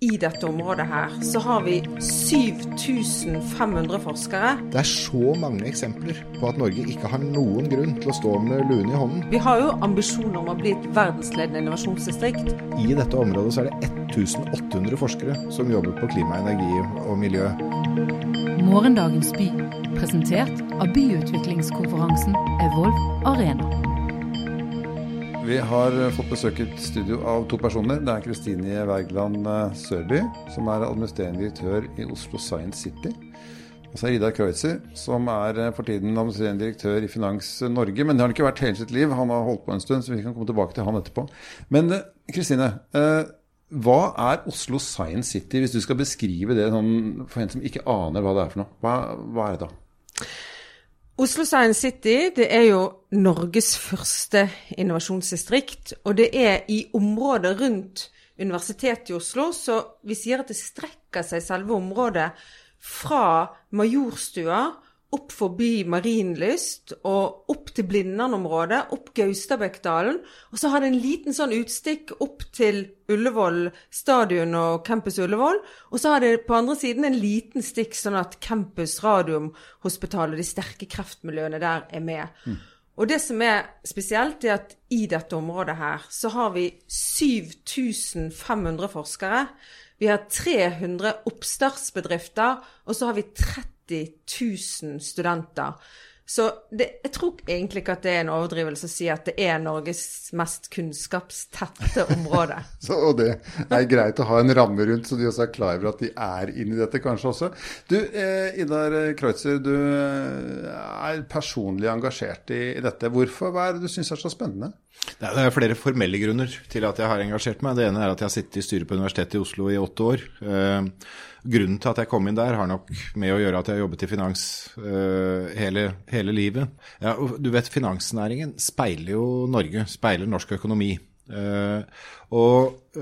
i dette området her så har vi 7500 forskere. Det er så mange eksempler på at Norge ikke har noen grunn til å stå med luen i hånden. Vi har jo ambisjoner om å bli et verdensledende innovasjonsdistrikt. I dette området så er det 1800 forskere som jobber på klima, energi og miljø. Morgendagens by, presentert av byutviklingskonferansen Evolv Arena. Vi har fått besøk i et studio av to personer. Det er Kristine Wergeland Sørby, som er administrerende direktør i Oslo Science City. Og så er Ida Kreutzer, som er for tiden administrerende direktør i Finans Norge. Men det har han ikke vært hele sitt liv. Han har holdt på en stund, så vi kan komme tilbake til han etterpå. Men Kristine, hva er Oslo Science City, hvis du skal beskrive det sånn, for en som ikke aner hva det er for noe? Hva, hva er det da? Oslo Science City det er jo Norges første innovasjonsdistrikt. Og det er i området rundt Universitetet i Oslo, så vi sier at det strekker seg selve området fra Majorstua opp forbi Marienlyst og opp til Blindern-området, opp Gaustabøkkdalen. Og så har det en liten sånn utstikk opp til Ullevål stadion og Campus Ullevål. Og så har det på andre siden en liten stikk, sånn at Campus Radiumhospitalet, de sterke kreftmiljøene der, er med. Mm. Og det som er spesielt, er at i dette området her så har vi 7500 forskere. Vi har 300 oppstartsbedrifter, og så har vi 30 000 studenter. Så det, jeg tror egentlig ikke at det er en overdrivelse å si at det er Norges mest kunnskapstette område. så, og det er greit å ha en ramme rundt, så de også er klar over at de er inni dette kanskje også. Du, eh, Idar Kreutzer, du er personlig engasjert i, i dette. Hvorfor? Hva er det du syns er så spennende? Det er flere formelle grunner til at jeg har engasjert meg. Det ene er at jeg har sittet i styret på Universitetet i Oslo i åtte år. Grunnen til at jeg kom inn der, har nok med å gjøre at jeg har jobbet i finans hele, hele livet. Ja, du vet, Finansnæringen speiler jo Norge, speiler norsk økonomi. Og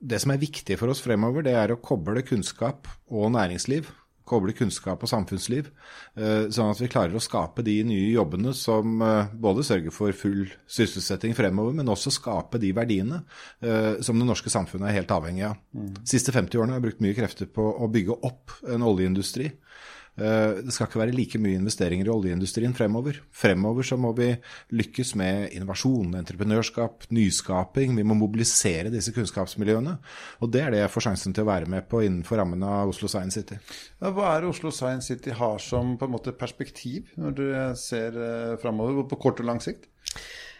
det som er viktig for oss fremover, det er å koble kunnskap og næringsliv koble kunnskap og samfunnsliv, sånn at vi klarer å skape de nye jobbene som både sørger for full sysselsetting fremover, men også skape de verdiene som det norske samfunnet er helt avhengig av. De siste 50 årene har jeg brukt mye krefter på å bygge opp en oljeindustri. Det skal ikke være like mye investeringer i oljeindustrien fremover. Fremover så må vi lykkes med innovasjon, entreprenørskap, nyskaping. Vi må mobilisere disse kunnskapsmiljøene. Og det er det jeg får sjansen til å være med på innenfor rammen av Oslo Science City. Ja, hva er det Oslo Science City har som på en måte perspektiv når du ser fremover, på kort og lang sikt?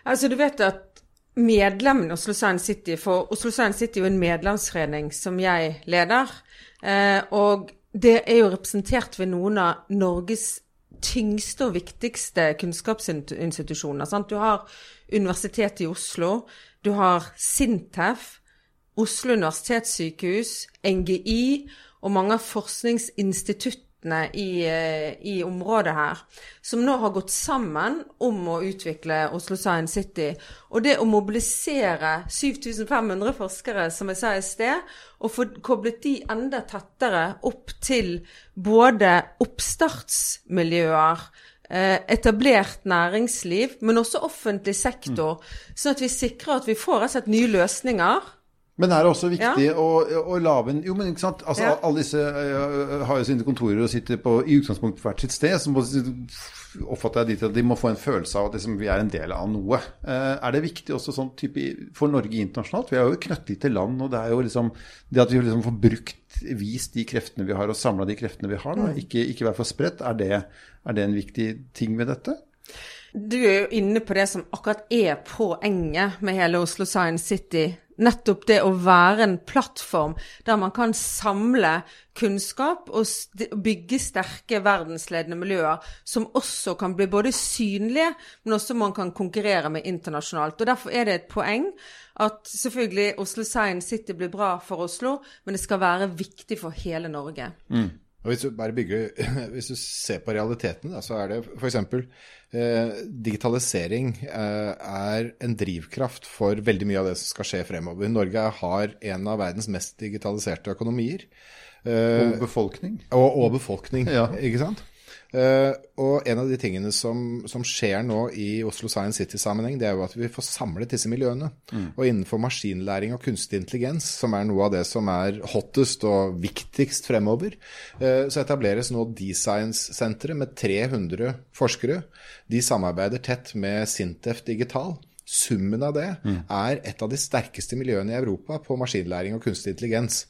Altså, du vet at medlemmene i Oslo Science City For Oslo Science City er jo en medlemsforening som jeg leder. Eh, og det er jo representert ved noen av Norges tyngste og viktigste kunnskapsinstitusjoner. Sant? Du har Universitetet i Oslo, du har Sintef, Oslo universitetssykehus, NGI og mange av forskningsinstituttene i, i, området her, som nå har gått sammen om å utvikle Oslo Science City. Og det å mobilisere 7500 forskere, som jeg sa i sted, og få koblet de enda tettere opp til både oppstartsmiljøer, etablert næringsliv, men også offentlig sektor, mm. sånn at vi sikrer at vi får rett og slett nye løsninger. Men er det også viktig ja. å, å lage en Jo, men ikke sant. Altså, ja. Alle disse uh, har jo sine kontorer og sitter på, i utgangspunktet på hvert sitt sted. Så må, oppfatter jeg dit at de må få en følelse av at liksom, vi er en del av noe. Uh, er det viktig også sånn type for Norge internasjonalt? Vi er jo knøttlite land, og det er jo liksom det at vi liksom får brukt, vist de kreftene vi har, og samla de kreftene vi har, da, ikke, ikke være for spredt, er det, er det en viktig ting ved dette? Du er jo inne på det som akkurat er poenget med hele Oslo Science City nettopp det å være en plattform der man kan samle kunnskap og bygge sterke verdensledende miljøer, som også kan bli både synlige, men også man kan konkurrere med internasjonalt. Og Derfor er det et poeng at selvfølgelig Oslo Science City blir bra for Oslo, men det skal være viktig for hele Norge. Mm. Og hvis du, bare bygger, hvis du ser på realiteten, da, så er det f.eks. Eh, digitalisering eh, er en drivkraft for veldig mye av det som skal skje fremover. Norge har en av verdens mest digitaliserte økonomier. Eh, og befolkning. Og, og befolkning, ja. ikke sant? Uh, og en av de tingene som, som, skjer nå i Oslo Science City-sammenheng, det er jo at vi får samlet disse miljøene. Mm. Og innenfor maskinlæring og kunstig intelligens, som er noe av det som er hottest og viktigst fremover, uh, så etableres nå D-Science-senteret med 300 forskere. De samarbeider tett med Sintef Digital. Summen av det mm. er et av de sterkeste miljøene i Europa på maskinlæring og kunstig intelligens.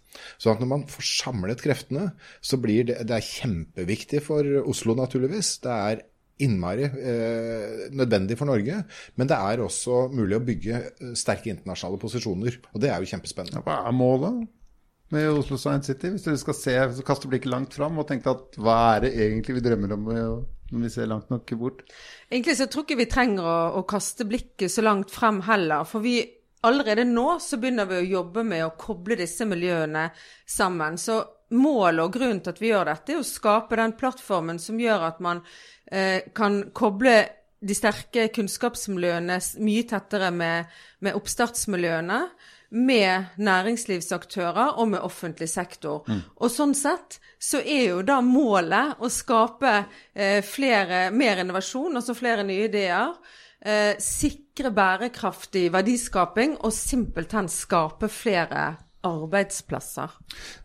Så når man får samlet kreftene, så blir det, det er kjempeviktig for Oslo, naturligvis. Det er innmari eh, nødvendig for Norge. Men det er også mulig å bygge eh, sterke internasjonale posisjoner. Og det er jo kjempespennende. Hva er målet med Oslo Science City? Hvis dere skal se, kaste blikket langt fram og tenke at hva er det egentlig vi drømmer om når vi ser langt nok bort? Egentlig så tror jeg ikke vi trenger å, å, kaste blikket så langt frem heller. For vi allerede nå så begynner vi å jobbe med å koble disse miljøene sammen. Så målet og grunnen til at vi gjør dette, er å skape den plattformen som gjør at man eh, kan koble de sterke kunnskapsmiljøene mye tettere med, med oppstartsmiljøene med næringslivsaktører og med offentlig sektor. Mm. Og sånn sett så er jo da målet å skape eh, flere, mer innovasjon, altså flere nye ideer. Eh, sikre bærekraftig verdiskaping og simpelthen skape flere arbeidsplasser.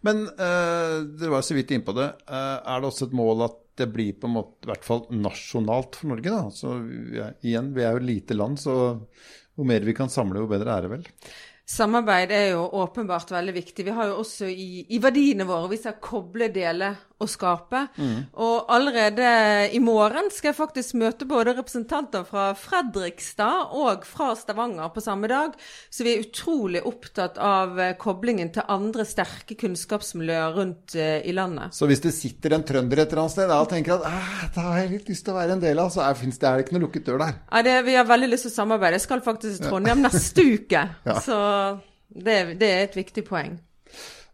Men eh, dere var så vidt innpå det. Eh, er det også et mål at det blir på en måte, i hvert fall nasjonalt for Norge? da? Så ja, igjen, vi er jo et lite land, så jo mer vi kan samle, jo bedre er det vel? Samarbeid er jo åpenbart veldig viktig. Vi har jo også i, i verdiene våre vi skal koble, dele og skape. Mm. Og allerede i morgen skal jeg faktisk møte både representanter fra Fredrikstad og fra Stavanger på samme dag. Så vi er utrolig opptatt av eh, koblingen til andre sterke kunnskapsmiljøer rundt uh, i landet. Så hvis det sitter en trønder et eller annet sted og tenker at det har jeg litt lyst til å være en del av, så er, det, er det ikke noe lukket dør der? Ja, det, vi har veldig lyst til å samarbeide. Jeg skal faktisk til Trondheim neste uke. ja. Så det, det er et viktig poeng.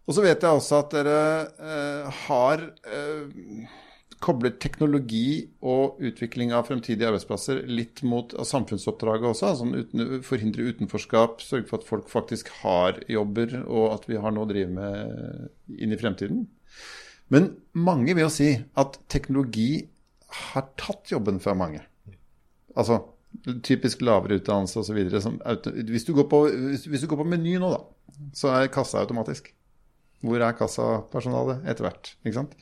Og så vet jeg også at dere eh, har eh, koblet teknologi og utvikling av fremtidige arbeidsplasser litt mot samfunnsoppdraget også. altså uten, Forhindre utenforskap, sørge for at folk faktisk har jobber, og at vi har noe å drive med inn i fremtiden. Men mange vil jo si at teknologi har tatt jobben fra mange. Altså typisk lavere utdannelse osv. Hvis, du går på, hvis du går på Meny nå, da, så er kassa automatisk. Hvor er kassapersonalet etter hvert? ikke sant?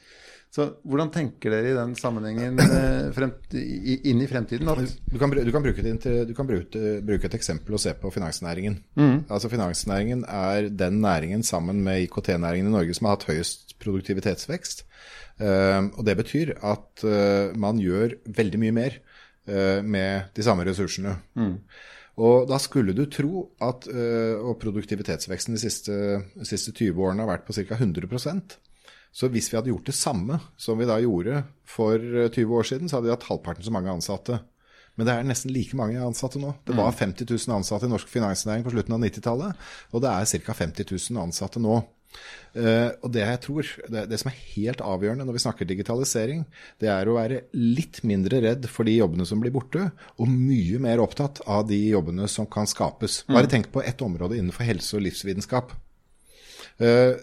Så Hvordan tenker dere i den sammenhengen eh, inn i fremtiden? Du kan, du, kan bruke, du kan bruke, bruke, et eksempel og se på finansnæringen. Mm. Altså Finansnæringen er den næringen sammen med IKT-næringen i Norge som har hatt høyest produktivitetsvekst. Uh, og Det betyr at uh, man gjør veldig mye mer uh, med de samme ressursene. Mm. Og da skulle du tro at øh, Og produktivitetsveksten de siste, de siste 20 årene har vært på ca. 100% Så hvis vi hadde gjort det samme som vi da gjorde for 20 øh, år siden, så hadde vi hatt halvparten så mange ansatte. Men det er nesten like mange ansatte nå. Det var 50 mm. 000 ansatte i norsk finansnæring på slutten av 90-tallet, og det er ca. 50 000 ansatte nå. Uh, og det jeg tror, det, som er helt avgjørende når vi snakker digitalisering, det er å være litt mindre redd for de jobbene som blir borte, og mye mer opptatt av de jobbene som kan skapes. Bare mm. tenk på ett område innenfor helse og livsvitenskap. Uh,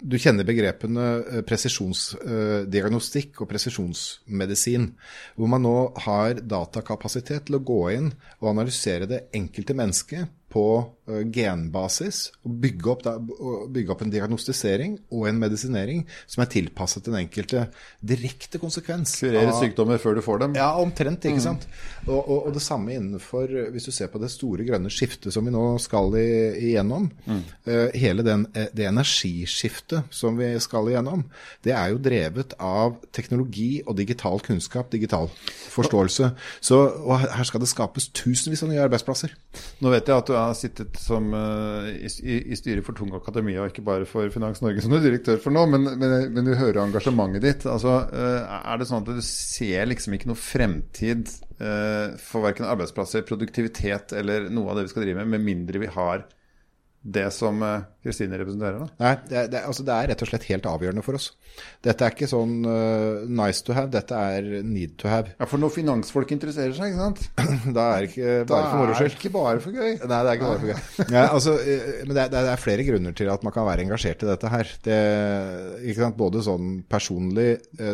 du kjenner begrepene presisjonsdiagnostikk og presisjonsmedisin, hvor man nå har datakapasitet til å gå inn og analysere det enkelte mennesket på uh, genbasis og bygge opp, da, bygge opp, en diagnostisering og en medisinering som er tilpasset den enkelte direkte konsekvens. Kurere sykdommer før du får dem? Ja, omtrent. ikke mm. sant? Og, og, og, det samme innenfor, hvis du ser på det store grønne skiftet som vi nå skal igjennom. Mm. Uh, hele den, eh, det energiskiftet som vi skal igjennom, det er jo drevet av teknologi og digital kunnskap, digital forståelse. Så, og her skal det skapes tusenvis av nye arbeidsplasser. Nå vet jeg at du er har sittet som, uh, i, i, styret for Tung Akademia, og ikke bare for Finans Norge, som du er direktør for nå, men, men, men du hører engasjementet ditt. Altså, uh, er det sånn at du ser liksom ikke noe fremtid uh, for verken arbeidsplasser, produktivitet eller noe av det vi skal drive med, med mindre vi har det som eh, Kristine representerer? da? Nei, det, er- det, altså det er rett og slett helt avgjørende for oss. Dette er ikke sånn uh, nice to have, dette er need to have. Ja, For når finansfolk interesserer seg, ikke sant? Da er det ikke Da bare for moro er det ikke bare for gøy. Nei, det er ikke bare for gøy. Ja, altså, eh, men det det er flere grunner til at man kan være engasjert i dette her. Det, ikke sant? Både sånn personlig,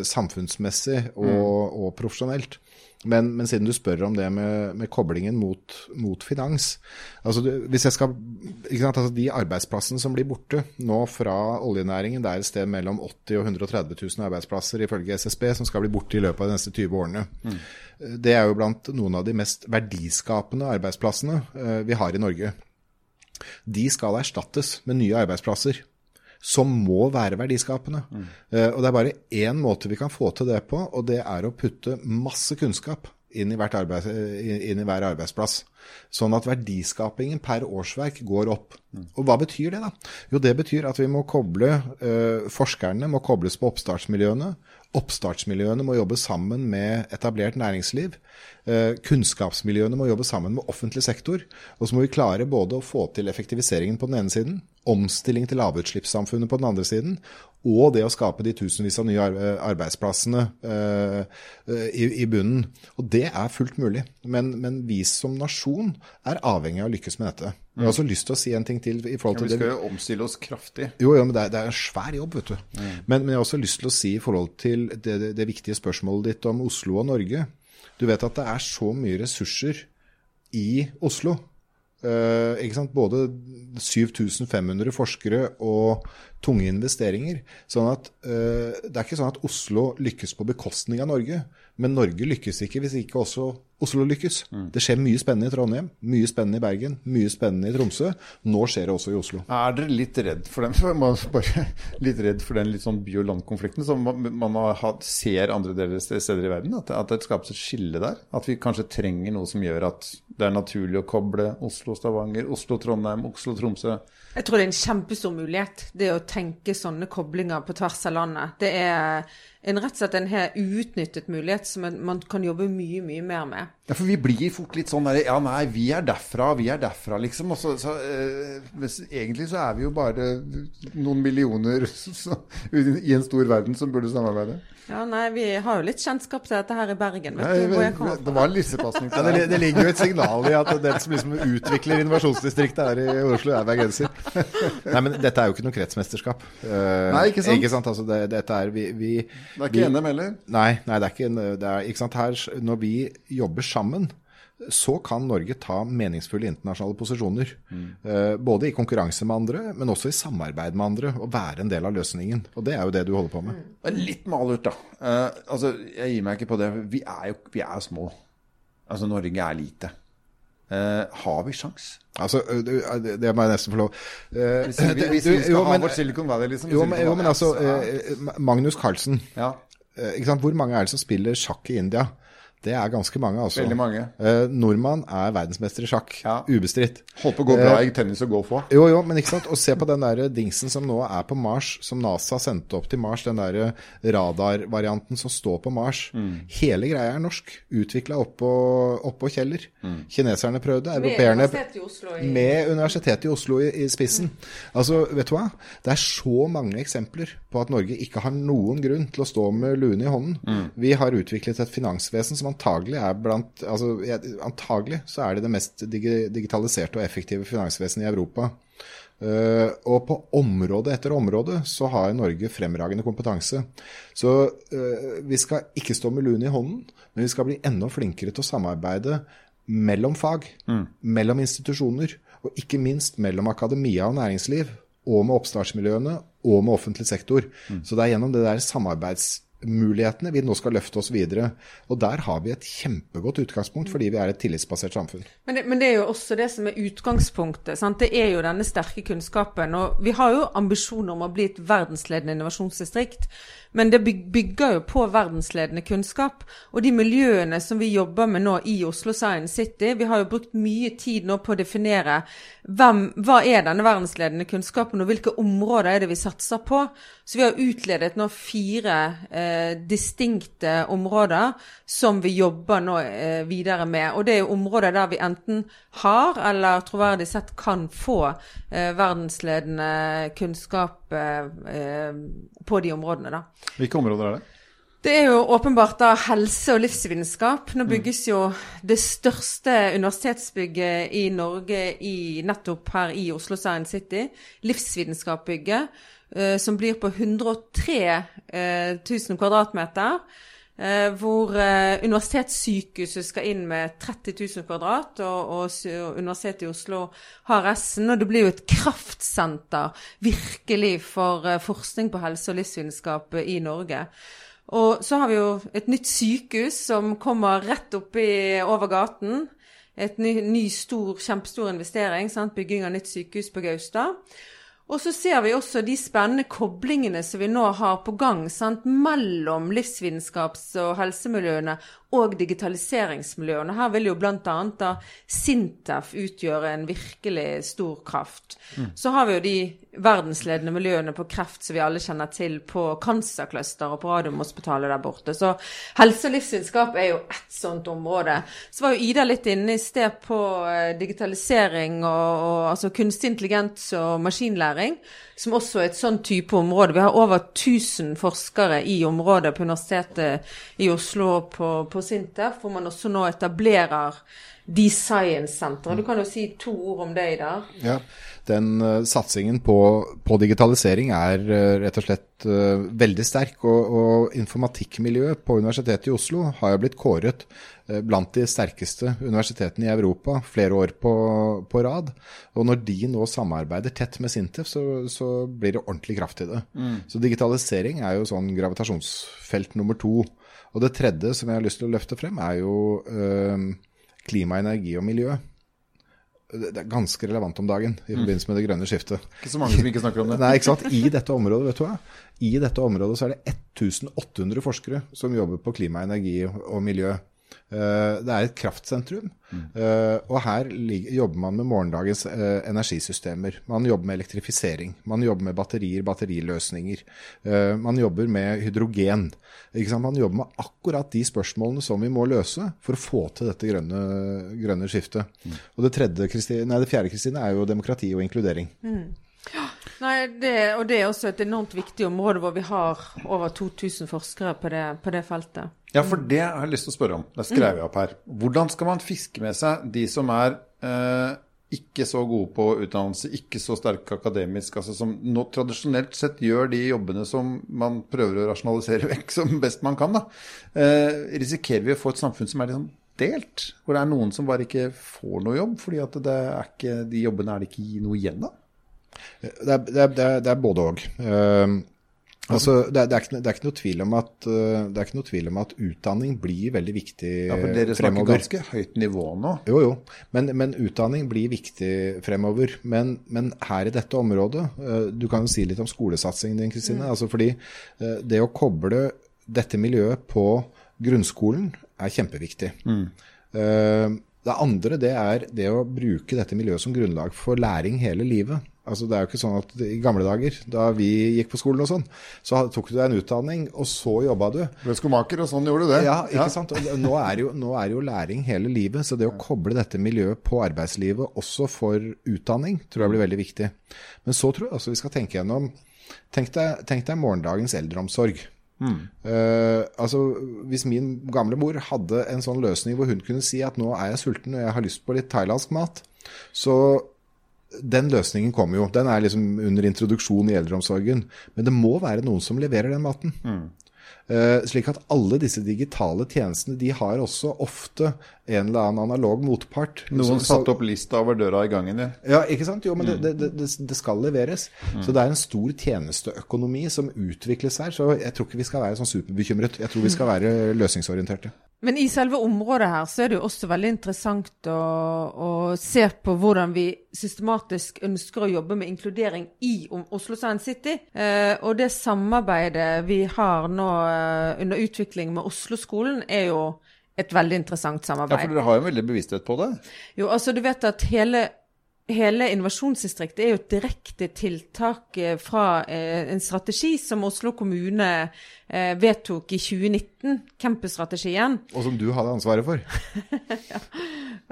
samfunnsmessig og, og profesjonelt. Men, men siden du spør om det med, med koblingen mot, mot finans altså du, hvis jeg skal, ikke sant? Altså De arbeidsplassene som blir borte nå fra oljenæringen, det er et sted mellom 80 og 130 000 arbeidsplasser ifølge SSB som skal bli borte i løpet av de neste 20 årene. Det er jo blant noen av de mest verdiskapende arbeidsplassene eh, vi har i Norge. De skal erstattes med nye arbeidsplasser som må være verdiskapende. Eh, og det er bare én måte vi kan få til det på, og det er å putte masse kunnskap inn i, arbeid, eh, inn i hver arbeidsplass. Sånn at verdiskapingen per årsverk går opp. Og hva betyr det, da? Jo, det betyr at vi må koble eh, Forskerne må kobles på oppstartsmiljøene. Oppstartsmiljøene må jobbe sammen med etablert næringsliv. Eh, kunnskapsmiljøene må jobbe sammen med offentlig sektor. Og så må vi klare både å få til effektiviseringen på den ene siden, omstilling til lavutslippssamfunnet på den andre siden, og det å skape de tusenvis av nye arbeidsplassene eh, eh, i, bunnen. Og det er fullt mulig. Men, men vi som nasjon er avhengig av å lykkes med dette. Jeg har også lyst til å si en ting til i forhold Ja, til vi det skal jo omstille oss kraftig. jo, jo, men det er, det er en svær jobb, vet du. Men, men jeg har også lyst til å si i forhold til det, det, det viktige spørsmålet ditt om Oslo og Norge. Du vet at det er så mye ressurser i Oslo. Eh? Både 7500 forskere og tunge investeringer. Sånn at eh, Det er ikke sånn at Oslo lykkes på bekostning av Norge. Men Norge lykkes ikke hvis ikke også Oslo lykkes. Det skjer mye spennende i Trondheim, mye spennende i Bergen, mye spennende i Tromsø. Nå skjer det også i Oslo. Er dere litt redd for den, bare litt redd for den litt sånn by- og landkonflikten som man, hatt, ser andre steder i verden? At, at det skapes et skille der? At vi kanskje trenger noe som gjør at det er naturlig å koble Oslo-Stavanger, Oslo-Trondheim, Oslo-Tromsø? Jeg tror det er en kjempestor mulighet, det å tenke sånne koblinger på tvers av landet. Det er en rett og slett en helt uutnyttet mulighet som man kan jobbe mye, mye mer med. Ja, for vi blir fort litt sånn der Ja, nei, vi er derfra, vi er derfra, liksom. Og så, så, øh, egentlig så er vi jo bare noen millioner så, i en stor verden som burde samarbeide. Ja, nei, vi har jo litt kjennskap til dette her i Bergen, vet Nei, du, hvor jeg kommer det var en lissepasning. Ja, det, det ligger jo et signal i at den som liksom utvikler innovasjonsdistriktet her i Oslo, er bergenser. Nei, men dette er jo ikke noe kretsmesterskap. Eh, Nei, ikke sant? Ikke sant? Altså, det, dette er vi, vi Det er ikke NM heller. Nei, nei, det er ikke, en- det er, ikke sant? Her, når vi jobber sammen, så kan Norge ta meningsfulle internasjonale posisjoner. Mm. både i konkurranse med andre, men også i samarbeid med andre. Og være en del av løsningen. Og det er jo det du holder på med. Litt malurt, da. Uh, altså, jeg gir meg ikke på det. Vi er jo vi er små. Altså, Norge er lite. Uh, har vi sjans? Altså, du, det det må jeg nesten få lov uh, Hvis vi, hvis vi skal jo, ha men- vårt Silicon Valley, liksom. Jo, men, jo, men altså, så eh, Magnus Carlsen. Ja, Ikke sant? Hvor mange er det som spiller sjakk i India? Det er ganske mange, altså. veldig mange. Eh, nordmann er verdensmester i sjakk. Ja. Ubestridt. Holdt på å gå bra i tennis og golf òg. Jo, jo, men ikke sant? Og se på den der dingsen som nå er på Mars, som NASA sendte opp til Mars. Den der radarvarianten som står på Mars. Hele greia er norsk. Utvikla oppå, oppå Kjeller. Kineserne prøvde, europeerne i med Universitetet i Oslo i, i spissen. Altså, vet du hva? Det er så mange eksempler på at Norge ikke har noen grunn til å stå med luen i hånden. Vi har utviklet et finansvesen som antagelig er blant altså, Antagelig så er det det mest digitaliserte og effektive finansvesenet i Europa. Uh, og på område etter område så har Norge fremragende kompetanse. Så uh, vi skal ikke stå med luen i hånden, men vi skal bli enda flinkere til å samarbeide mellom fag, mellom institusjoner, og ikke minst mellom akademia og næringsliv, og med oppstartsmiljøene, og med offentlig sektor. Så det er gjennom det der samarbeidsmulighetene vi nå skal løfte oss videre. Og der har vi et kjempegodt utgangspunkt, fordi vi er et tillitsbasert samfunn. Men det, men det er jo også det som er utgangspunktet. Sant? Det er jo denne sterke kunnskapen. Og vi har jo ambisjoner om å bli et verdensledende innovasjonsdistrikt. Men det bygger jo på verdensledende kunnskap. Og de miljøene som vi jobber med nå i Oslo Science City, vi har jo brukt mye tid nå på å definere hvem, hva er denne verdensledende kunnskapen, og hvilke områder er det vi satser på. Så vi har utledet nå fire eh, distinkte områder som vi jobber nå eh, videre med. Og det er jo områder der vi enten har eller troverdig sett kan få eh, verdensledende kunnskap eh, eh, på de områdene. da. Hvilke områder er det? Det er jo åpenbart da helse- og livsvitenskap. Nå bygges jo det største universitetsbygget i Norge i, nettopp her i Oslo Science City. Livsvitenskapsbygget, som blir på 103 eh, 000 kvadratmeter. Eh, hvor eh, Universitetssykehuset skal inn med 30 000 kvadrat, og, Universitetet i Oslo har resten. Og det blir jo et kraftsenter, virkelig, for eh, forskning på helse og livsvitenskap eh, i Norge. Og så har vi jo et nytt sykehus som kommer rett oppi over gaten. Et ny, ny stor, kjempestor investering. Sant? Bygging av nytt sykehus på Gaustad. Og så ser vi også de spennende koblingene som vi nå har på gang sant? mellom livsvitenskaps- og helsemiljøene og digitaliseringsmiljøene. Her vil jo bl.a. da Sintef utgjøre en virkelig stor kraft. Så har vi jo de verdensledende miljøene på kreft som vi alle kjenner til på Cancercluster og på Radiumhospitalet der borte. Så helse og livsvitenskap er jo ett sånt område. Så var jo Ida litt inne i sted på eh, digitalisering og, og altså kunstig intelligens og maskinlæring, som også er et sånn type område. Vi har over 1000 forskere i området på Universitetet i Oslo og på, på Sintef, hvor man også nå etablerer de science-sentre. Du kan jo si to ord om det, Ida. Ja, den uh, satsingen på, på digitalisering er uh, rett og slett uh, veldig sterk. Og, og informatikkmiljøet på Universitetet i Oslo har jo blitt kåret blant de sterkeste universitetene i Europa flere år på, på rad. Og når de nå samarbeider tett med Sintef, så, så blir det ordentlig kraft i det. Så digitalisering er jo sånn gravitasjonsfelt nummer to. Og det tredje som jeg har lyst til å løfte frem, er jo eh, klima, energi og miljø. Det er ganske relevant om dagen i forbindelse med det grønne skiftet. Ikke så mange som ikke snakker om det. Nei, ikke sant? I dette området, vet du hva? I dette området så er det 1800 forskere som jobber på klima, energi og miljø. Eh, Det er et kraftsentrum, Mm. og her jobber man med morgendagens eh, energisystemer. Man jobber med elektrifisering, man jobber med batterier, batteriløsninger. Man jobber med hydrogen. Man jobber med akkurat de spørsmålene som vi må løse for å få til dette grønne, grønne skiftet. Og det, tredje, nei, det fjerde Kristine, er jo demokrati og inkludering. Nei, det, og det er også et enormt viktig område hvor vi har over 2000 forskere på det, på det feltet. Ja, for det har jeg lyst til å spørre om. Det skrev jeg opp her. Hvordan skal man fiske med seg de som er eh, ikke så gode på utdannelse, ikke så sterke akademisk, altså som nå tradisjonelt sett gjør de jobbene som man prøver å rasjonalisere vekk som best man kan, da. Eh, risikerer vi å få et samfunn som er sånn delt? Hvor det er noen som bare ikke får noe jobb, fordi at det ikke, de jobbene er det ikke noe igjen av? Det er, det det er, det er både og. Altså, det, er, det, er ikke, det er ikke noe tvil om at eh, det er ikke noe tvil om at utdanning blir veldig viktig fremover. Ja, for dere snakker fremover. ganske høyt nivå nå. Jo, jo. Men, men utdanning blir viktig fremover. Men, men her i dette området eh, Du kan jo si litt om skolesatsingen din, Kristine. Altså fordi eh, det å koble dette miljøet på grunnskolen er kjempeviktig. Eh, Det andre det er det å bruke dette miljøet som grunnlag for læring hele livet. Altså Det er jo ikke sånn at I gamle dager, da vi gikk på skolen og sånn, så tok du deg en utdanning, og så jobba du. Ble skomaker, og sånn gjorde du det. Ja, ikke sant? Og nå er, jo, nå er jo læring hele livet, så det å koble dette miljøet på arbeidslivet også for utdanning, tror jeg blir veldig viktig. Men så tror jeg også vi skal tenke gjennom Tenk deg, tenk deg morgendagens eldreomsorg. Eh, altså, hvis min gamle mor hadde en sånn løsning hvor hun kunne si at nå er jeg sulten og jeg har lyst på litt thailandsk mat, så den løsningen kommer jo. Den er liksom under introduksjon i eldreomsorgen. Men det må være noen som leverer den maten. Eh, slik at alle disse digitale tjenestene de har også ofte en eller annen analog motpart. Noen satte opp lista over døra i gangen, ja. ja, ikke sant? Jo, men det, det, det, det skal leveres. Så det er en stor tjenesteøkonomi som utvikles her. Så jeg tror ikke vi skal være sånn superbekymret. Jeg tror vi skal være løsningsorienterte. Men i selve området her så er det jo også veldig interessant å, å se på hvordan vi systematisk ønsker å jobbe med inkludering i Oslo Science City. Eh, og det samarbeidet vi har nå eh, under utvikling med Oslo-skolen, er jo et veldig interessant samarbeid. Ja, for dere har jo en veldig bevissthet på det. Jo, altså du vet at hele hele innovasjonsdistriktet er jo et direkte tiltak eh, fra eh, en strategi som Oslo kommune eh, vedtok i 2019, campusstrategien. Og som du hadde ansvaret for. ja.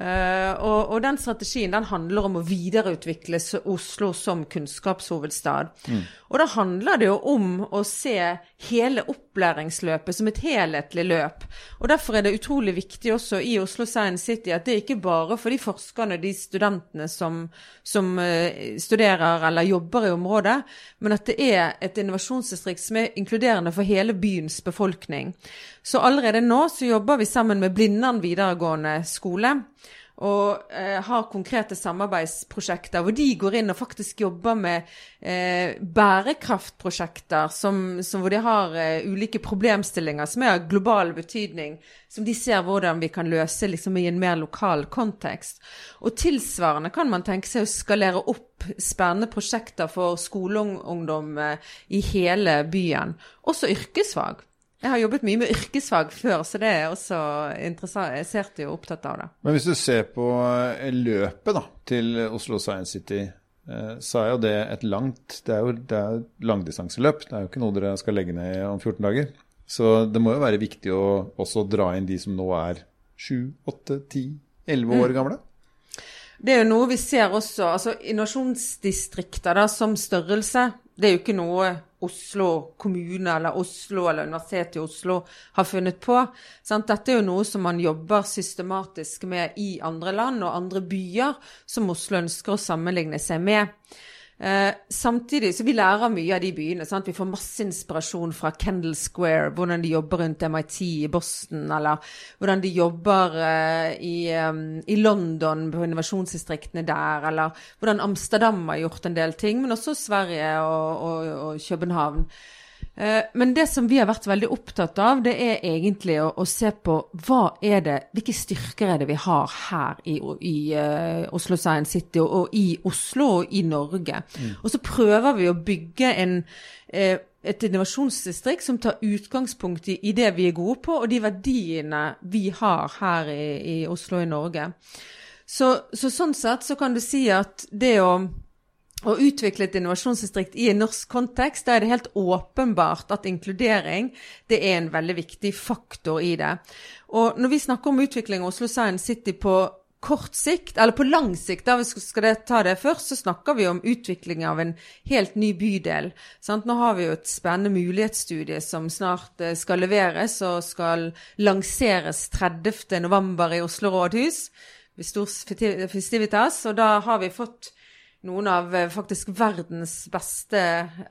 Uh, og, og, den strategien den handler om å videreutvikle Oslo som kunnskapshovedstad. Mm. Og da handler det jo om å se hele opplæringsløpet som et helhetlig løp. Og derfor er det utrolig viktig også i Oslo Science City at det ikke bare for de forskerne og de studentene som, som uh, studerer eller jobber i området, men at det er et innovasjonsdistrikt som er inkluderende for hele byens befolkning. Så allerede nå så jobber vi sammen med Blindern videregående skole og eh, har konkrete samarbeidsprosjekter hvor de går inn og faktisk jobber med eh, bærekraftprosjekter som, som hvor de har eh, ulike problemstillinger som er av global betydning, som de ser hvordan vi kan løse liksom, i en mer lokal kontekst. Og tilsvarende kan man tenke seg å skalere opp spennende prosjekter for skoleungdom eh, i hele byen, også yrkesfag. Jeg har jobbet mye med yrkesfag før, så det er også interessert og opptatt av det. Men hvis du ser på eh, løpet da, til Oslo Science City, eh, så er jo det et langt Det er jo det er langdistanseløp. Det er jo ikke noe dere skal legge ned om 14 dager. Så det må jo være viktig å også dra inn de som nå er 7, 8, 10, 11 år mm. gamle. Det er jo noe vi ser også. altså Innovasjonsdistrikter da, som størrelse, det er jo ikke noe Oslo kommune eller Oslo eller Universitetet i Oslo har funnet på. Sant? Dette er jo noe som man jobber systematisk med i andre land og andre byer som Oslo ønsker å sammenligne seg med. Eh, samtidig så vi lærer mye av de byene. Sant? Vi får masse inspirasjon fra Kendal Square, hvordan de jobber rundt MIT i Boston, eller hvordan de jobber eh, i, um, i, London på innovasjonsdistriktene der, eller hvordan Amsterdam har gjort en del ting, men også Sverige og, og, og København. Eh, men det som vi har vært veldig opptatt av, det er egentlig å, å, se på det, hvilke styrker er det vi har her i, i uh, Oslo Science City og, og, i Oslo og i Norge. Mm. Og så prøver vi å bygge en, uh, et innovasjonsdistrikt som tar utgangspunkt i, i, det vi er gode på, og de verdiene vi har her i, i Oslo og i Norge. Så, så sånn sett så kan du si at det å å utvikle et innovasjonsdistrikt i en norsk kontekst, da er det helt åpenbart at inkludering det er en veldig viktig faktor i det. Og når vi snakker om utvikling av Oslo Science City på kort sikt, eller på lang sikt, da vi skal ta det først, så snakker vi om utvikling av en helt ny bydel. Sant? Nå har vi jo et spennende mulighetsstudie som snart eh, skal leveres og skal lanseres 30.11. i Oslo rådhus ved stor festivitas. Og da har vi fått noen av eh, faktisk verdens beste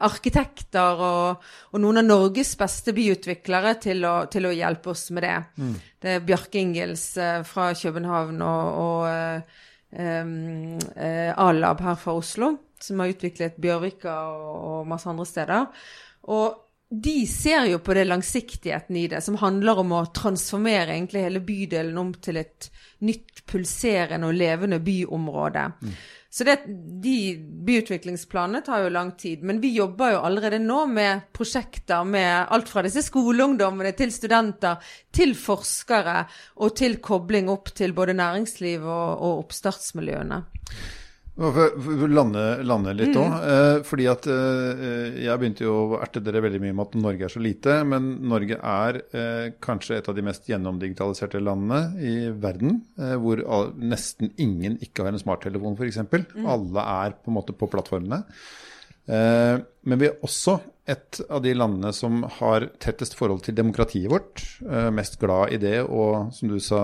arkitekter og, og noen av Norges beste byutviklere til å, til å hjelpe oss med det. Mm. Det er Bjarke Ingels eh, fra København og, og um, A-lab her fra Oslo, som har utviklet Bjørvika og, og masse andre steder. Og de ser jo på det langsiktigheten i det, som handler om å transformere egentlig hele bydelen om til et nytt pulserende og levende byområde. Mm. Så det, de byutviklingsplanene tar jo lang tid. Men vi jobber jo allerede nå med prosjekter med alt fra disse skoleungdommene til studenter, til forskere og til kobling opp til både næringsliv og, og oppstartsmiljøene. Lande, lande litt òg. Mm. Eh, fordi at eh, jeg begynte jo å erte dere veldig mye med at Norge er så lite. Men Norge er eh, kanskje et av de mest gjennomdigitaliserte landene i verden. Eh, hvor all, nesten ingen ikke har en smarttelefon, f.eks. Mm. Alle er på en måte på plattformene. Eh, men vi er også et av de landene som har tettest forhold til demokratiet vårt. Eh, mest glad i det, og som du sa,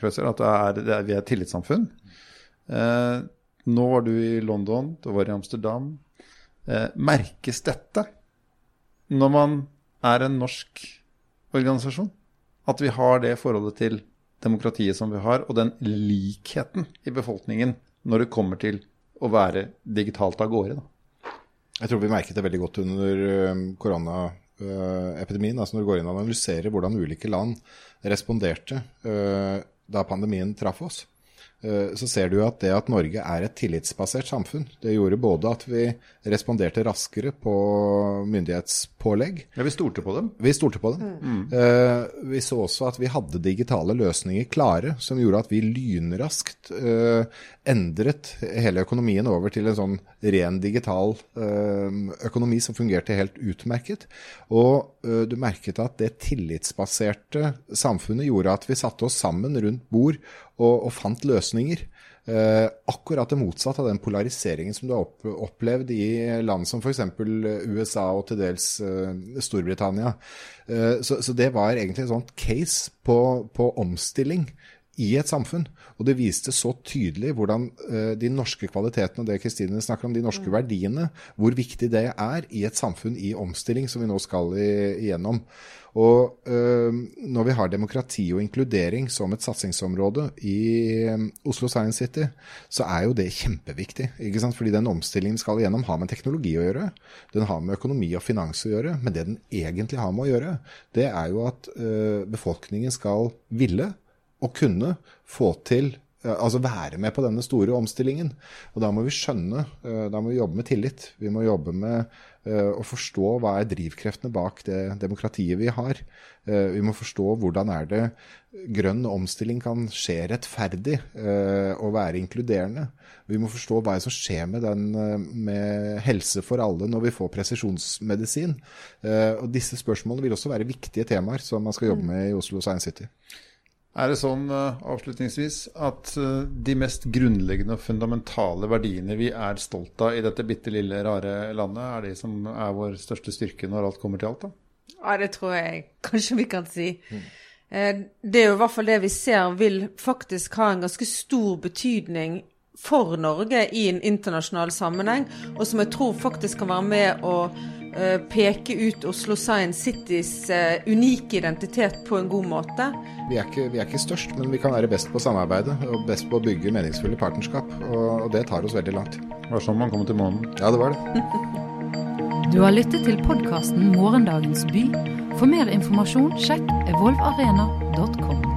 Kreuser, at det er, det er, vi er et tillitssamfunn. Eh, nå var du i London, du var i Amsterdam. Eh, merkes dette når man er en norsk organisasjon? At vi har det forholdet til demokratiet som vi har, og den likheten i befolkningen når det kommer til å være digitalt av gårde? Da. Jeg tror vi merket det veldig godt under eh, koronaepidemien. altså Når du går inn og analyserer hvordan ulike land responderte uh, da pandemien traff oss. Eh, så ser du at det at Norge er et tillitsbasert samfunn, det gjorde både at vi responderte raskere på myndighetspålegg. Ja, Vi stolte på dem. Vi stolte på dem. Mm. Vi så også at vi hadde digitale løsninger klare, som gjorde at vi lynraskt uh, endret hele økonomien over til en sånn ren digital uh, økonomi som fungerte helt utmerket. Og du merket at det tillitsbaserte samfunnet gjorde at vi satte oss sammen rundt bord og, og fant løsninger. Eh, akkurat det motsatte av den polariseringen som du har opp, opplevd i land som f.eks. USA og til dels eh, Storbritannia. Eh, så, så, det var egentlig en sånn case på, på omstilling i et samfunn. Og det viste så tydelig hvordan uh, de norske kvalitetene og det Kristine snakker om, de norske mm. verdiene, hvor viktig det er i et samfunn i omstilling som vi nå skal igjennom. Og uh, når vi har demokrati og inkludering som et satsingsområde i um, Oslo Science City, så er jo det kjempeviktig. ikke sant? Fordi den omstillingen skal igjennom ha med teknologi å gjøre. Den har med økonomi og finans å gjøre. Men det den egentlig har med å gjøre, det er jo at uh, befolkningen skal ville og kunne få til Altså være med på denne store omstillingen. Og da må vi skjønne, da må vi jobbe med tillit. Vi må jobbe med og forstå hva er drivkreftene bak det demokratiet vi har. Eh, vi må forstå hvordan er det grønn omstilling kan skje rettferdig eh, og være inkluderende. Vi må forstå hva som skjer med, den, med helse for alle når vi får presisjonsmedisin. Og disse spørsmålene vil også være viktige temaer som man skal jobbe med i Oslo Science City. Er det sånn uh, avslutningsvis at uh, de mest grunnleggende og fundamentale verdiene vi er stolt av i dette bitte lille, rare landet, er de som er vår største styrke når alt kommer til alt? da? Ja, det tror jeg kanskje vi kan si. Mm. Uh, det er jo i hvert fall det vi ser vil faktisk ha en ganske stor betydning for Norge i en internasjonal sammenheng, og som jeg tror faktisk kan være med å Eh, peke ut Oslo Science Citys eh, unike identitet på en god måte. Vi er, ikke, vi er, ikke, størst, men vi kan være best på samarbeide og best på å bygge meningsfulle partnerskap. Og, og det tar oss veldig langt. Det var sånn man kom til månen. Ja, det var det. du har lyttet til podkasten 'Morgendagens by'. For mer informasjon, sjekk evolvarena.com.